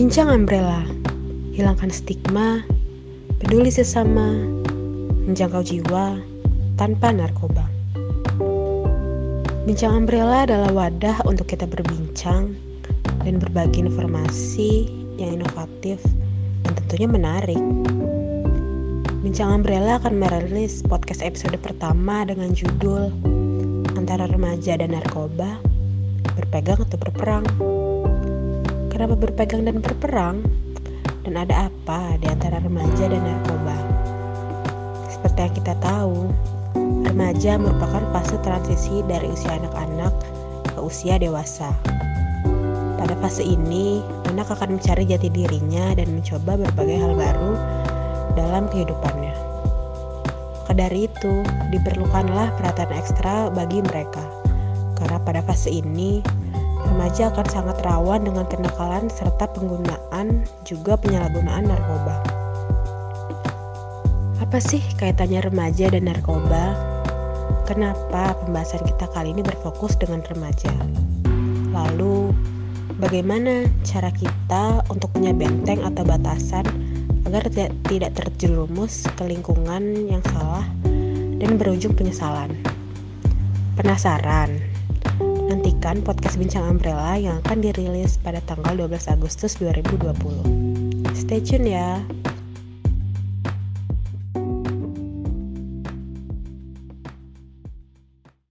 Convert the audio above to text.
Bincang Umbrella, hilangkan stigma, peduli sesama, menjangkau jiwa tanpa narkoba. Bincang Umbrella adalah wadah untuk kita berbincang dan berbagi informasi yang inovatif dan tentunya menarik. Bincang Umbrella akan merilis podcast episode pertama dengan judul Antara Remaja dan Narkoba, Berpegang atau Berperang. Kenapa berpegang dan berperang? Dan ada apa di antara remaja dan narkoba? Seperti yang kita tahu, remaja merupakan fase transisi dari usia anak-anak ke usia dewasa. Pada fase ini, anak akan mencari jati dirinya dan mencoba berbagai hal baru dalam kehidupannya. Maka dari itu, diperlukanlah perhatian ekstra bagi mereka. Karena pada fase ini, remaja akan sangat rawan dengan kenakalan serta penggunaan juga penyalahgunaan narkoba. Apa sih kaitannya remaja dan narkoba? Kenapa pembahasan kita kali ini berfokus dengan remaja? Lalu, bagaimana cara kita untuk punya benteng atau batasan agar tidak terjerumus ke lingkungan yang salah dan berujung penyesalan? Penasaran? Nantikan podcast Bincang Umbrella yang akan dirilis pada tanggal 12 Agustus 2020. Stay tune ya.